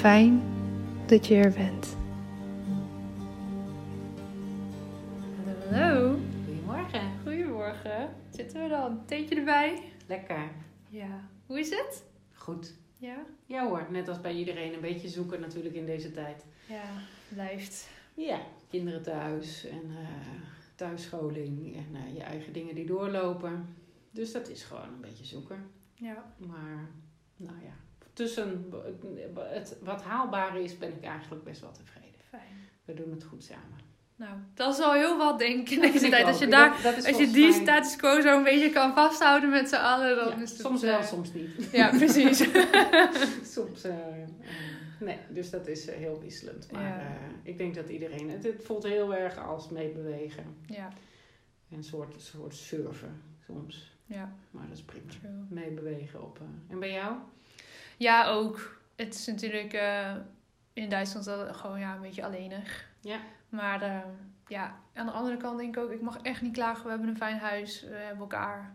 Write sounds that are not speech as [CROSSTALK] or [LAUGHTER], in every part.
Fijn dat je er bent. Hallo. Goedemorgen. Goedemorgen. Zitten we dan? Theetje erbij? Lekker. Ja. Hoe is het? Goed. Ja. Ja hoor, net als bij iedereen een beetje zoeken natuurlijk in deze tijd. Ja, blijft. Ja, kinderen thuis en eh, thuisscholing en eh, je eigen dingen die doorlopen. Dus dat is gewoon een beetje zoeken. Ja. Maar nou ja, tussen het, wat haalbaar is ben ik eigenlijk best wel tevreden. Fijn. We doen het goed samen. Nou, dat is al heel wat, denk ik, in deze tijd. Als je, ook. daar, Dat- dat is als je die mij- status quo zo een beetje kan vasthouden met z'n allen, dan Ja, is het... soms eh, wel, soms niet. Ja, [LAUGHS] precies. [LAUGHS] Soms, eh, eh, nee, dus dat is eh, heel wisselend. Maar Ja. eh, ik denk dat iedereen, het, het voelt heel erg als meebewegen. ja, Een soort, een soort surfen soms. ja, Maar dat is prima. true. Meebewegen op. eh, en bij jou? Ja, ook. Het is natuurlijk eh, in Duitsland wel gewoon ja, een beetje alleenig. Ja. Maar eh, ja, aan de andere kant denk ik ook, ik mag echt niet klagen. We hebben een fijn huis, we hebben elkaar.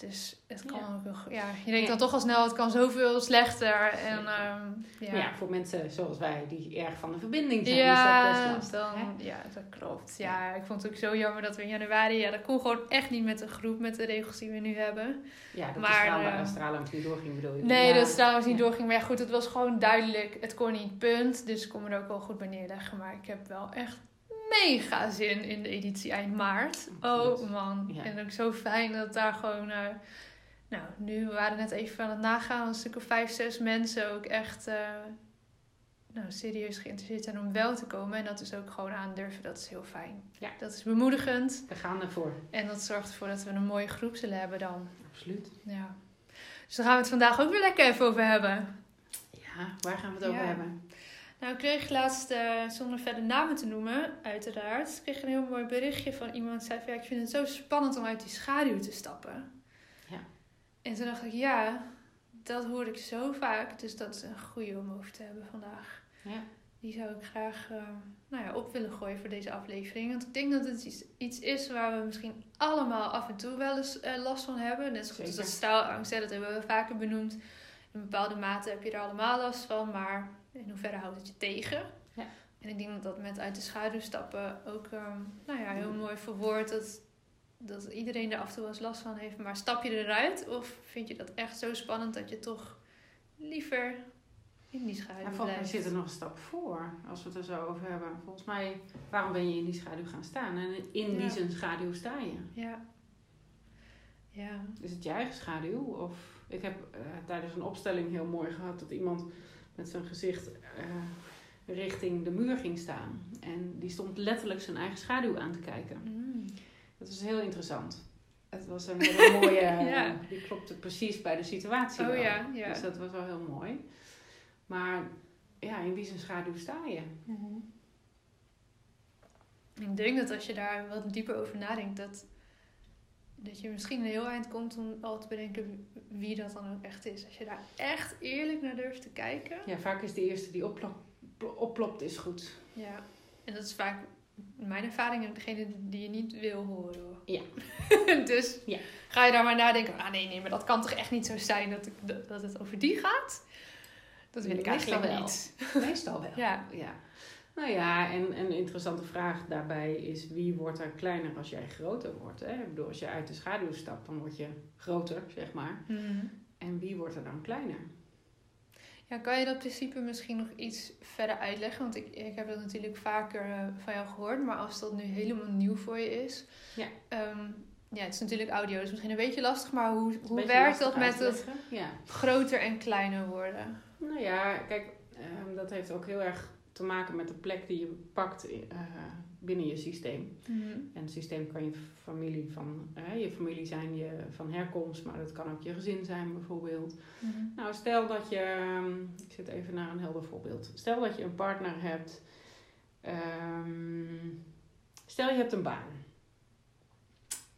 Dus het kan Ja. ook nog, ja, je denkt Ja. dan toch al snel, het kan zoveel slechter. En ehm, ja. Maar ja, voor mensen zoals wij die erg van de verbinding zijn, Ja, is dat best lastig. dan, hè? ja, dat klopt. Ja, ik vond het ook zo jammer dat we in januari, ja, dat kon gewoon echt niet met de groep, met de regels die we nu hebben. Ja, dat Maar, de stralen, eh, straalangst niet doorging bedoel je? Nee, dat is trouwens niet Ja. doorging. Maar ja, goed, het was gewoon duidelijk. Het kon niet, punt. Dus ik kon me er ook wel goed bij neerleggen. Maar ik heb wel echt mega zin in de editie eind maart. Oh man. Ja. En ook zo fijn dat daar gewoon... eh, nou, nu we waren net even aan het nagaan. Een stuk of vijf, zes mensen ook echt... eh, nou, serieus geïnteresseerd zijn om wel te komen. En dat is ook gewoon aandurven. Dat is heel fijn. Ja. Dat is bemoedigend. We gaan ervoor. En dat zorgt ervoor dat we een mooie groep zullen hebben dan. Absoluut. Ja. Dus daar gaan we het vandaag ook weer lekker even over hebben. Ja, waar gaan we het over hebben? Nou, ik kreeg laatst, eh, zonder verder namen te noemen, uiteraard, ik kreeg een heel mooi berichtje van iemand zei van, ja, ik vind het zo spannend om uit die schaduw te stappen. Ja. En toen dacht ik, ja, dat hoor ik zo vaak, dus dat is een goede om over te hebben vandaag. Ja. Die zou ik graag eh, nou ja, op willen gooien voor deze aflevering. Want ik denk dat het iets, iets is waar we misschien allemaal af en toe wel eens eh, last van hebben. Net zoals dat straalangst, hè, dat hebben we vaker benoemd. In bepaalde mate heb je er allemaal last van, maar in hoeverre houdt het je tegen? Ja. En ik denk dat dat met uit de schaduw stappen ook ehm, nou ja, heel mooi verwoord. Dat, dat iedereen er af en toe wel eens last van heeft. Maar stap je eruit of vind je dat echt zo spannend dat je toch liever in die schaduw En volgens mij zit er nog een stap voor, als we het er zo over hebben. Volgens mij, waarom ben je in die schaduw gaan staan? En in Ja. wie zijn schaduw sta je? Ja. Ja. Is het je eigen schaduw? Of ik heb eh, tijdens een opstelling heel mooi gehad dat iemand met zijn gezicht eh, richting de muur ging staan. En die stond letterlijk zijn eigen schaduw aan te kijken. Mm. Dat was heel interessant. Het was een [LAUGHS] hele mooie, Ja. die klopte precies bij de situatie. Oh wel. ja, ja. Dus dat was wel heel mooi. Maar ja, in wie zijn schaduw sta je? Ik denk dat als je daar wat dieper over nadenkt, dat, dat je misschien een heel eind komt om al te bedenken wie dat dan ook echt is. Als je daar echt eerlijk naar durft te kijken. Ja, vaak is de eerste die oplop, oplopt is goed. Ja. En dat is vaak mijn ervaring ook degene die je niet wil horen. hoor. Ja. [LAUGHS] dus Ja. ga je daar maar nadenken. Ah nee, nee, maar dat kan toch echt niet zo zijn dat, ik, dat, dat het over die gaat? Dat wil ik Meestal eigenlijk wel. niet. Meestal wel. [LAUGHS] Ja. ja. Nou ja, en, en een interessante vraag daarbij is wie wordt er kleiner als jij groter wordt? Hè? Ik bedoel, als je uit de schaduw stapt, dan word je groter, zeg maar. Mhm. En wie wordt er dan kleiner? Ja, kan je dat principe misschien nog iets verder uitleggen? Want ik, ik heb dat natuurlijk vaker eh, van jou gehoord, maar als dat nu helemaal nieuw voor je is. Ja. ehm, ja, het is natuurlijk audio, dus misschien een beetje lastig, maar hoe, hoe werkt dat met het. Ja. groter en kleiner worden? Nou ja, kijk, ehm, dat heeft ook heel erg te maken met de plek die je pakt eh, binnen je systeem. En het systeem kan je familie van eh, je familie zijn, je van herkomst, maar dat kan ook je gezin zijn bijvoorbeeld. Mhm. Nou, stel dat je, ehm, ik zit even naar een helder voorbeeld. Stel dat je een partner hebt. ehm, stel je hebt een baan.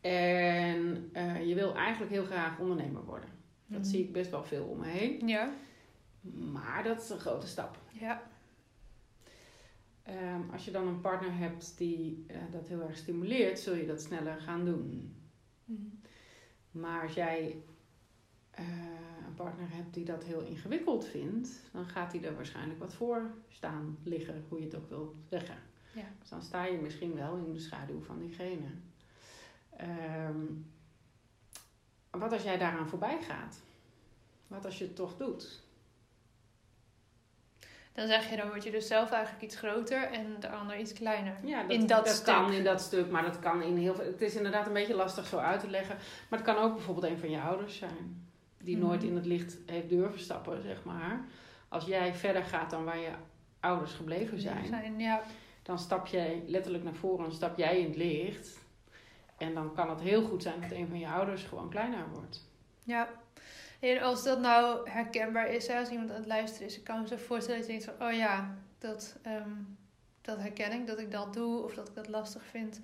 En eh, je wil eigenlijk heel graag ondernemer worden. Dat Mhm. zie ik best wel veel om me heen. Ja, Maar dat is een grote stap. ja. Ehm, als je dan een partner hebt die eh, dat heel erg stimuleert, zul je dat sneller gaan doen. Mhm. Maar als jij eh, een partner hebt die dat heel ingewikkeld vindt, dan gaat hij er waarschijnlijk wat voor staan liggen, hoe je het ook wil zeggen. Ja. Dus dan sta je misschien wel in de schaduw van diegene. Ehm, wat als jij daaraan voorbij gaat? Wat als je het toch doet? Dan zeg je, dan word je dus zelf eigenlijk iets groter en de ander iets kleiner. Ja, dat, In dat dat stuk. kan in dat stuk, maar dat kan in heel veel. Het is inderdaad een beetje lastig zo uit te leggen. Maar het kan ook bijvoorbeeld een van je ouders zijn, die Mhm. nooit in het licht heeft durven stappen, zeg maar. Als jij verder gaat dan waar je ouders gebleven zijn, zijn ja. dan stap jij letterlijk naar voren en stap jij in het licht. En dan kan het heel goed zijn dat een van je ouders gewoon kleiner wordt. Ja. En als dat nou herkenbaar is, hè, als iemand aan het luisteren is, ik kan me zo voorstellen dat je denkt van, oh ja, dat, ehm, dat herken ik, dat ik dat doe of dat ik dat lastig vind.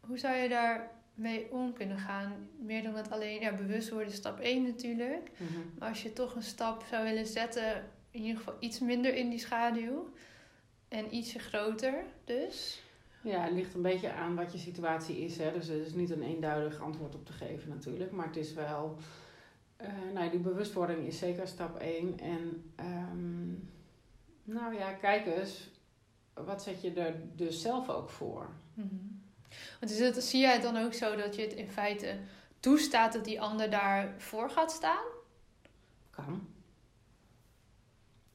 Hoe zou je daarmee om kunnen gaan? Meer dan het alleen, ja, bewust worden is stap 1 natuurlijk. Maar als je toch een stap zou willen zetten, in ieder geval iets minder in die schaduw en ietsje groter dus. Ja, het ligt een beetje aan wat je situatie is. Hè? Dus er is niet een eenduidig antwoord op te geven natuurlijk. Maar het is wel... eh, nou, die bewustwording is zeker stap 1. En ehm, nou ja, kijk eens. Wat zet je er dus zelf ook voor? Want is het, zie jij het dan ook zo dat je het in feite toestaat dat die ander daarvoor gaat staan? Kan.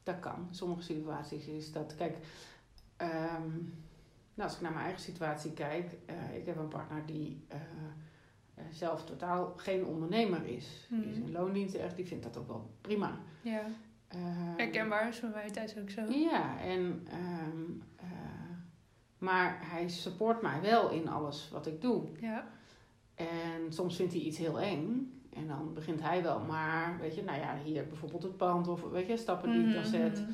Dat kan. In sommige situaties is dat... Kijk, ehm, nou, als ik naar mijn eigen situatie kijk... eh, ik heb een partner die... eh, zelf totaal geen ondernemer is. Die is Mhm. in loondienst echt, die vindt dat ook wel prima. Ja. Ehm, Herkenbaar is voor mij thuis ook zo. Ja, en, ehm, eh, maar hij support mij wel in alles wat ik doe. Ja. En soms vindt hij iets heel eng. En dan begint hij wel, maar weet je, nou ja, hier bijvoorbeeld het pand of weet je, stappen die ik dan zet. Mhm.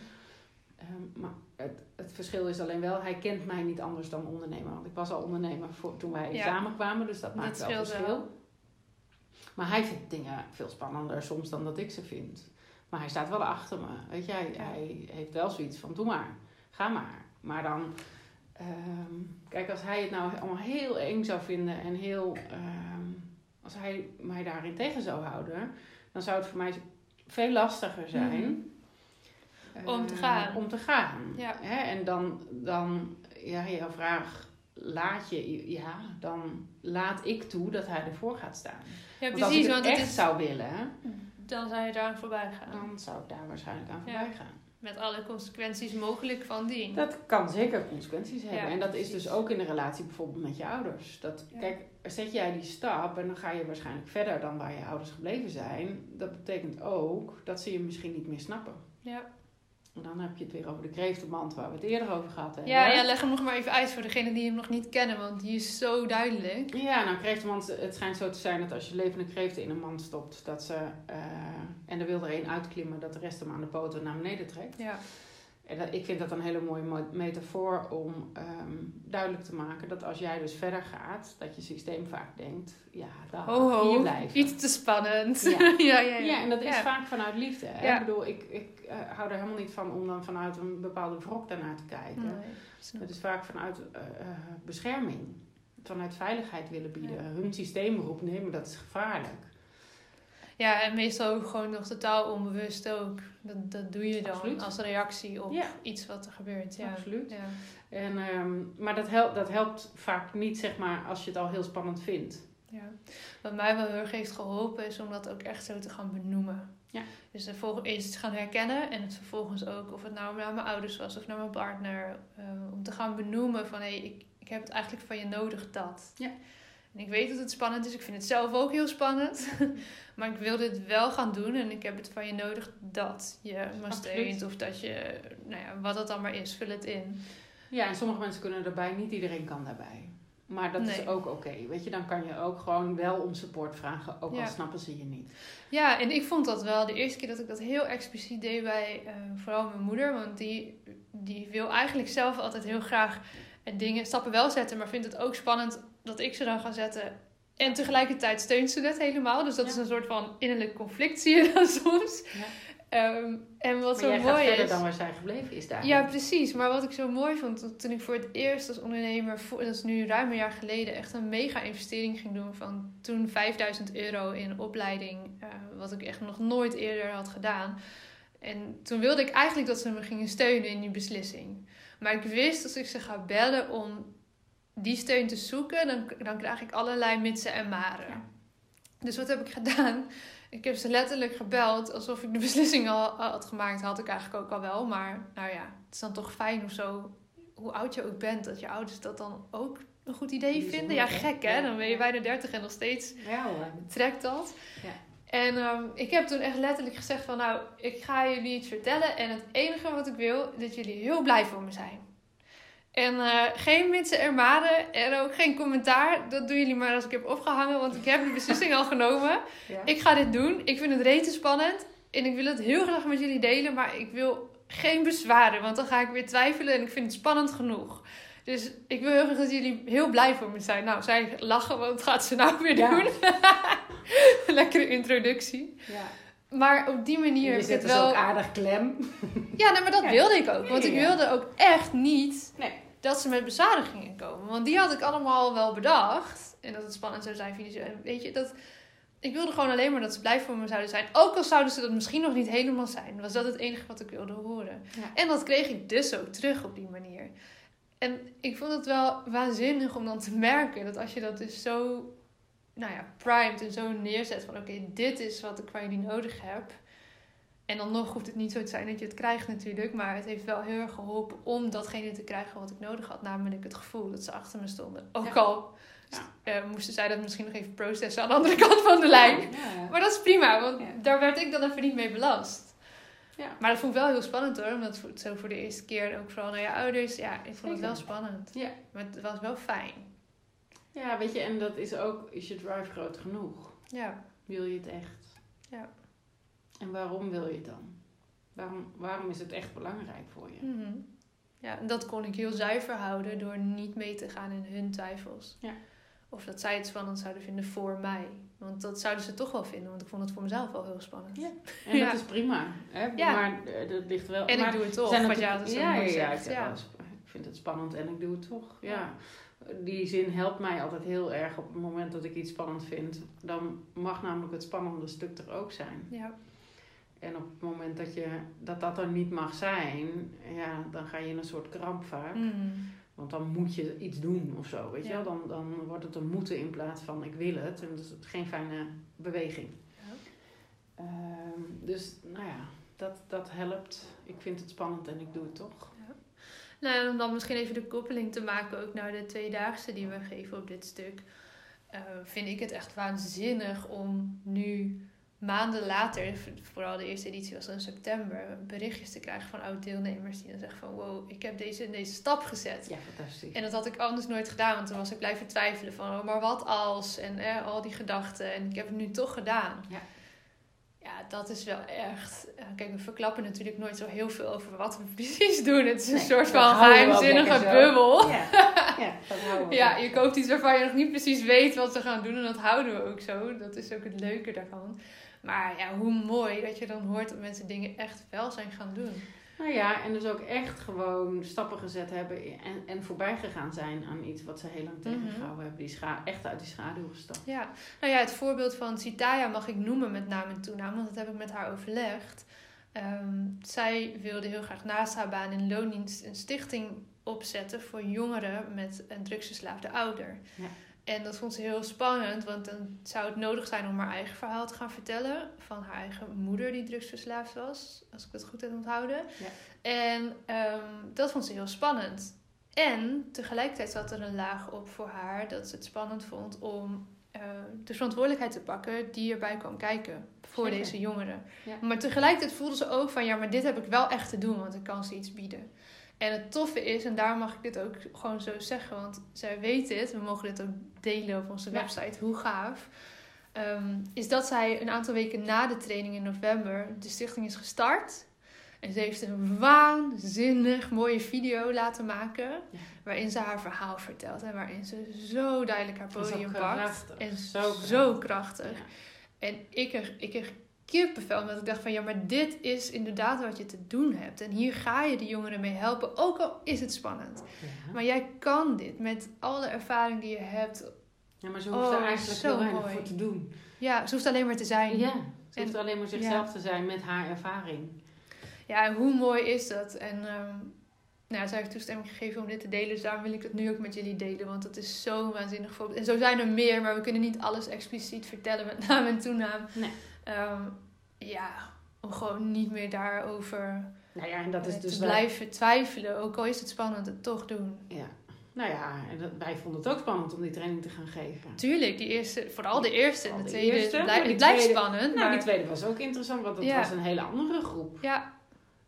Ehm, maar het, het verschil is alleen wel, hij kent mij niet anders dan ondernemer. Want ik was al ondernemer voor, toen wij Ja. samenkwamen, dus dat, Dat maakt wel verschil. wel. Maar hij vindt dingen veel spannender soms dan dat ik ze vind. Maar hij staat wel achter me. Weet je, hij, Ja. hij heeft wel zoiets van, doe maar, ga maar. Maar dan, ehm, kijk, als hij het nou allemaal heel eng zou vinden en heel, ehm, als hij mij daarin tegen zou houden, dan zou het voor mij veel lastiger zijn. Mhm. Om te eh, gaan. Om te gaan. Ja. Hè? En dan, dan, ja, jouw vraag, laat je, ja, dan laat ik toe dat hij ervoor gaat staan. Ja, want als precies, ik het want het echt is, zou willen, dan zou je daar voorbij gaan. dan zou ik daar waarschijnlijk aan Ja. voorbij gaan. Met alle consequenties mogelijk van dien. Dat kan zeker consequenties hebben. Ja, en dat is precies. dus ook in de relatie bijvoorbeeld met je ouders. Dat, Ja. Kijk, zet jij die stap en dan ga je waarschijnlijk verder dan waar je ouders gebleven zijn. Dat betekent ook dat ze je misschien niet meer snappen. Ja. En dan heb je het weer over de kreeftenmand waar we het eerder over gehad hebben. Ja, ja, leg hem nog maar even uit voor degenen die hem nog niet kennen, want die is zo duidelijk. Ja, nou, kreeftenmand, het schijnt zo te zijn dat als je levende kreeften in een mand stopt, dat ze, eh, en er wil er één uitklimmen, dat de rest hem aan de poten naar beneden trekt. Ja. En dat, ik vind dat een hele mooie mo- metafoor om ehm, duidelijk te maken dat als jij dus verder gaat, dat je systeem vaak denkt, ja, daar Ho ho, hier blijven. iets te spannend. Ja. [LAUGHS] ja, ja, en dat is Ja. vaak vanuit liefde. Hè? Ja. Ik bedoel, ik, ik eh, hou er helemaal niet van om dan vanuit een bepaalde wrok daarnaar te kijken. Nee, Het is vaak vanuit eh, eh, bescherming, vanuit veiligheid willen bieden. Hun systeem roept, nee, maar dat is gevaarlijk. Ja, en meestal ook gewoon nog totaal onbewust ook. Dat, dat doe je dan Absoluut. als reactie op Ja. iets wat er gebeurt. Ja. Absoluut. Ja. En, ehm, maar dat helpt, dat helpt vaak niet, zeg maar, als je het al heel spannend vindt. Ja. Wat mij wel heel erg heeft geholpen is om dat ook echt zo te gaan benoemen. Ja. Dus er eerst te gaan herkennen en het vervolgens ook, of het nou naar mijn ouders was of naar mijn partner, eh, om te gaan benoemen van hé, hey, ik, ik heb het eigenlijk van je nodig dat. Ja. En ik weet dat het spannend is, ik vind het zelf ook heel spannend, [LAUGHS] maar ik wil dit wel gaan doen en ik heb het van je nodig dat je me steunt of dat je, nou ja, wat het dan maar is, vul het in. Ja, en sommige mensen kunnen erbij, niet iedereen kan daarbij. Maar dat is ook oké. Weet je, dan kan je ook gewoon wel om support vragen, ook Ja. al snappen ze je niet. Ja, en ik vond dat wel de eerste keer dat ik dat heel expliciet deed bij eh, vooral mijn moeder. Want die, die wil eigenlijk zelf altijd heel graag eh, dingen, stappen wel zetten, maar vindt het ook spannend dat ik ze dan ga zetten. En tegelijkertijd steunt ze het helemaal. Dus dat Ja. is een soort van innerlijk conflict, [LAUGHS] zie je dan soms. Ja. Ehm, en wat maar zo mooi verder is. dan waar zij gebleven is daar. Ja, precies. Maar wat ik zo mooi vond toen- ik voor het eerst als ondernemer, dat is nu ruim een jaar geleden, echt een mega investering ging doen van toen 5000 euro in opleiding, eh, wat ik echt nog nooit eerder had gedaan. En toen wilde ik eigenlijk dat ze me gingen steunen in die beslissing. Maar ik wist als ik ze ga bellen om die steun te zoeken, dan, dan krijg ik allerlei mitsen en maren. Ja. Dus wat heb ik gedaan? Ik heb ze letterlijk gebeld alsof ik de [LAUGHS] beslissing al had gemaakt. Had ik eigenlijk ook al wel. Maar nou ja, het is dan toch fijn of zo. Hoe oud je ook bent, dat je ouders dat dan ook een goed idee vinden. Ja, gek hè? Dan ben je bijna 30 en nog steeds Ja trekt dat. Ja. En ehm, ik heb toen echt letterlijk gezegd van nou, ik ga jullie iets vertellen. En het enige wat ik wil, is dat jullie heel blij voor me zijn. En eh, geen mitsen en maren en ook geen commentaar. Dat doen jullie maar als ik heb opgehangen, want ik heb de beslissing al genomen. [LAUGHS] Ja. Ik ga dit doen. Ik vind het rete spannend. En ik wil het heel graag met jullie delen. Maar ik wil geen bezwaren. Want dan ga ik weer twijfelen. En ik vind het spannend genoeg. Dus ik wil heel graag dat jullie heel blij voor me zijn. Nou, zij lachen. Want wat gaat ze nou weer Ja. doen? [LAUGHS] Lekkere introductie. ja. Maar op die manier heb ik het dus wel... ook aardig klem. Ja, nee, maar dat Ja. wilde ik ook. Want ik wilde ook echt niet Nee. Dat ze met bezwaren gingen komen. Want die had ik allemaal wel bedacht. En dat het spannend zou zijn financieel. Weet je, dat... Ik wilde gewoon alleen maar dat ze blij voor me zouden zijn. Ook al zouden ze dat misschien nog niet helemaal zijn. Was dat het enige wat ik wilde horen. Ja. En dat kreeg ik dus ook terug op die manier. En ik vond het wel waanzinnig om dan te merken dat als je dat dus zo, nou ja, primed en zo neerzet van oké, dit is wat ik van jullie nodig heb. En dan nog hoeft het niet zo te zijn dat je het krijgt natuurlijk, maar het heeft wel heel erg geholpen om datgene te krijgen wat ik nodig had. Namelijk het gevoel dat ze achter me stonden. Ook Ja. al Ja. eh, moesten zij dat misschien nog even processen aan de andere kant van de lijn. Ja. Maar dat is prima, want daar werd ik dan even niet mee belast. Ja. Maar dat vond ik wel heel spannend hoor, omdat het zo voor de eerste keer en ook vooral naar je ouders. Ja, ik vond het wel spannend. Ja. Maar het was wel fijn. ja, weet je, en dat is ook, is je drive groot genoeg? Ja. Wil je het echt? Ja. En waarom wil je het dan? Waarom, waarom is het echt belangrijk voor je? Mhm. Ja, en dat kon ik heel zuiver houden door niet mee te gaan in hun twijfels. Ja. Of dat zij het spannend zouden vinden voor mij. Want dat zouden ze toch wel vinden, want ik vond het voor mezelf wel heel spannend. Ja. [LAUGHS] En Ja. dat is prima. Hè? Ja. Maar eh, dat ligt wel... En maar ik doe het toch, zijn wat jij ja, ja, ja, zegt. ik vind het spannend en ik doe het toch. Ja. Die zin helpt mij altijd heel erg op het moment dat ik iets spannend vind. Dan mag namelijk het spannende stuk er ook zijn. Ja. En op het moment dat, je, dat dat er niet mag zijn, ja, dan ga je in een soort kramp vaak. Mm. Want dan moet je iets doen of zo, weet je Ja. wel. Dan, dan wordt het een moeten in plaats van ik wil het. En dat is geen fijne beweging. Ja. Ehm, dus nou ja, dat, dat helpt. Ik vind het spannend en ik doe het toch. Nou, en om dan misschien even de koppeling te maken ook naar de tweedaagse die we geven op dit stuk. eh, vind ik het echt waanzinnig om nu maanden later, vooral de eerste editie was in september, berichtjes te krijgen van oud-deelnemers die dan zeggen van wow, ik heb deze en deze stap gezet. Ja, fantastisch. En dat had ik anders nooit gedaan, want toen was ik blijven twijfelen van, oh, maar wat als? En eh, al die gedachten. En ik heb het nu toch gedaan. Ja. Ja, dat is wel echt... eh, kijk, we verklappen natuurlijk nooit zo heel veel over wat we [LAUGHS] precies doen. Het is een Nee, soort van geheimzinnige bubbel. Ja, ja [LAUGHS] Ja, je koopt iets waarvan je nog niet precies weet wat we gaan doen. En dat houden we ook zo. Dat is ook het leuke daarvan. Maar ja, hoe mooi dat je dan hoort dat mensen dingen echt wel zijn gaan doen. Nou ja, en dus ook echt gewoon stappen gezet hebben en, en voorbij gegaan zijn aan iets wat ze heel lang Mhm. tegengehouden hebben. Die scha echt uit die schaduw gestapt. Ja, nou ja, het voorbeeld van Sitaya mag ik noemen met naam en toenaam, want dat heb ik met haar overlegd. Ehm, zij wilde heel graag naast haar baan in loondienst een stichting opzetten voor jongeren met een drugsverslaafde ouder. Ja. En dat vond ze heel spannend, want dan zou het nodig zijn om haar eigen verhaal te gaan vertellen. Van haar eigen moeder die drugsverslaafd was, als ik het goed heb onthouden. Ja. En ehm, dat vond ze heel spannend. En tegelijkertijd zat er een laag op voor haar dat ze het spannend vond om eh, de verantwoordelijkheid te pakken die erbij kwam kijken voor Zeker. deze jongeren. Ja. Maar tegelijkertijd voelde ze ook van ja, maar dit heb ik wel echt te doen, want ik kan ze iets bieden. En het toffe is, en daar mag ik dit ook gewoon zo zeggen, want zij weet dit, we mogen dit ook delen op onze Ja. website, hoe gaaf. ehm, is dat zij een aantal weken na de training in november de stichting is gestart. En ze heeft een waanzinnig mooie video laten maken. Ja. Waarin ze haar verhaal vertelt. En waarin ze zo duidelijk haar podium pakt. krachtig. En Zo zo, krachtig. krachtig. Ja. En ik ik kippenvel. Omdat ik dacht van ja, maar dit is inderdaad wat je te doen hebt. En hier ga je de jongeren mee helpen. Ook al is het spannend. Ja. Maar jij kan dit met alle ervaring die je hebt. Ja, maar ze hoeft Oh, er eigenlijk zo heel weinig mooi. voor te doen. Ja, ze hoeft alleen maar te zijn. Ja, ze En- hoeft alleen maar zichzelf te zijn met haar ervaring. Ja, en hoe mooi is dat? En ehm, nou, zij heeft toestemming gegeven om dit te delen. Dus daarom wil ik het nu ook met jullie delen. Want dat is zo'n waanzinnig voorbeeld. En zo zijn er meer, maar we kunnen niet alles expliciet vertellen met naam en toenaam. Nee. Ehm, ja, om gewoon niet meer daarover Nou ja, en dat is eh, dus te wel- blijven twijfelen. Ook al is het spannend, het toch doen. Ja. Nou ja, en dat, wij vonden het ook spannend om die training te gaan geven. Tuurlijk, die eerste, vooral de eerste en de de tweede. eerste, het blijft, die het blijft tweede- spannend. Nou, maar, die tweede was ook interessant, want Ja. was een hele andere groep. Ja,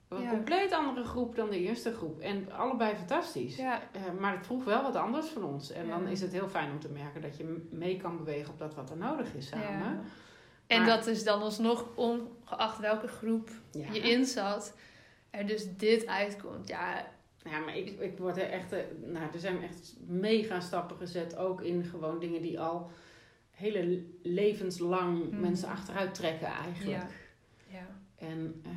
Een Ja. compleet andere groep dan de eerste groep. En allebei fantastisch. ja, Eh, maar het vroeg wel wat anders van ons. En dan is het heel fijn om te merken dat je mee kan bewegen op dat wat er nodig is samen. Ja. En Maar- dat is dan alsnog, ongeacht welke groep Ja. je in zat, er dus dit uitkomt. Ja, Ja, maar ik, ik word er echt... eh, Nou, er zijn echt mega stappen gezet. Ook in gewoon dingen die al hele levenslang Mhm. mensen achteruit trekken eigenlijk. ja. En eh,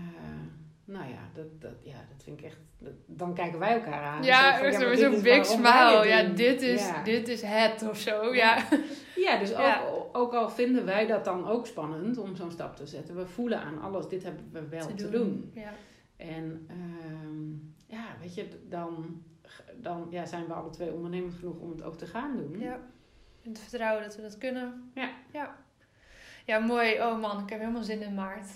nou ja dat, dat, ja, dat vind ik echt... dat- dan kijken wij elkaar aan. Ja, van, echt maar zo'n big smile. het Ja, dit is, Ja. dit is het of zo. Ja, Ja, [LAUGHS] dus Ja. Ook, ook al vinden wij dat dan ook spannend om zo'n stap te zetten. We voelen aan alles, dit hebben we wel te, doen. Ja. En ehm, ja, weet je, dan, dan ja, zijn we alle twee ondernemend genoeg om het ook te gaan doen. ja. En te vertrouwen dat we dat kunnen. Ja. Ja, ja mooi. Oh man, ik heb helemaal zin in maart.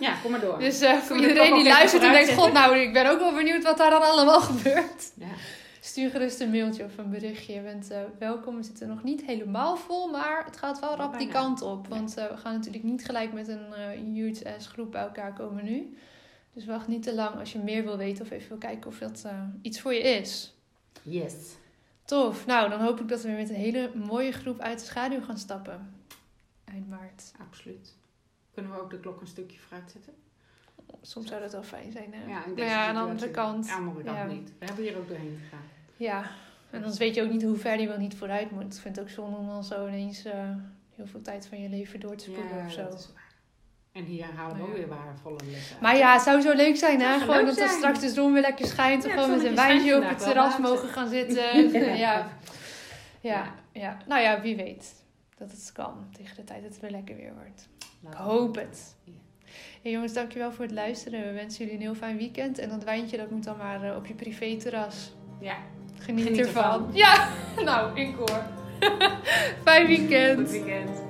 Ja, kom maar door. [LAUGHS] Dus eh, voor iedereen die luistert en denkt... God, nou, ik ben ook wel benieuwd wat daar dan allemaal [LAUGHS] gebeurt. Ja. Stuur gerust een mailtje of een berichtje. Je bent eh, welkom. We zitten nog niet helemaal vol, maar het gaat wel rap die kant op. Want eh, we gaan natuurlijk niet gelijk met een huge ass groep bij elkaar komen nu. Dus wacht niet te lang als je meer wil weten of even wil kijken of dat iets voor je is. Yes. Tof. Nou, dan hoop ik dat we weer met een hele mooie groep uit de schaduw gaan stappen. Maart. Absoluut. Kunnen we ook de klok een stukje vooruit zetten? Soms zou dat wel fijn zijn, hè? Ja, maar ja, aan de andere kant. Aan de andere kant ja. niet. We hebben hier ook doorheen gegaan. Ja, en dan weet je ook niet hoe ver die wel niet vooruit moet. Ik vind het ook zonde om dan zo ineens eh, heel veel tijd van je leven door te spoelen of zo. dat is waar. En hier halen we Maar ook ja. weer waarvolle lessen. Maar ja, het zou zo leuk zijn, hè? Gewoon dat zijn. straks de zon weer lekker schijnt. Ja, of gewoon met een wijntje op schijnt het terras mogen gaan zitten. [LAUGHS] Ja. ja. Ja. Ja. nou ja, wie weet dat het kan tegen de tijd dat het weer lekker weer wordt. Ik hoop het. Ja. Hey jongens, dankjewel voor het luisteren. We wensen jullie een heel fijn weekend. En dat wijntje dat moet dan maar eh, op je privé-terras. Ja, Geniet, Geniet ervan. ervan. [LAUGHS] Ja, nou, in koor. [LAUGHS] fijn weekend. goed weekend.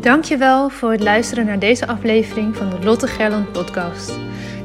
Dankjewel voor het luisteren naar deze aflevering van de Lotte Gerland podcast.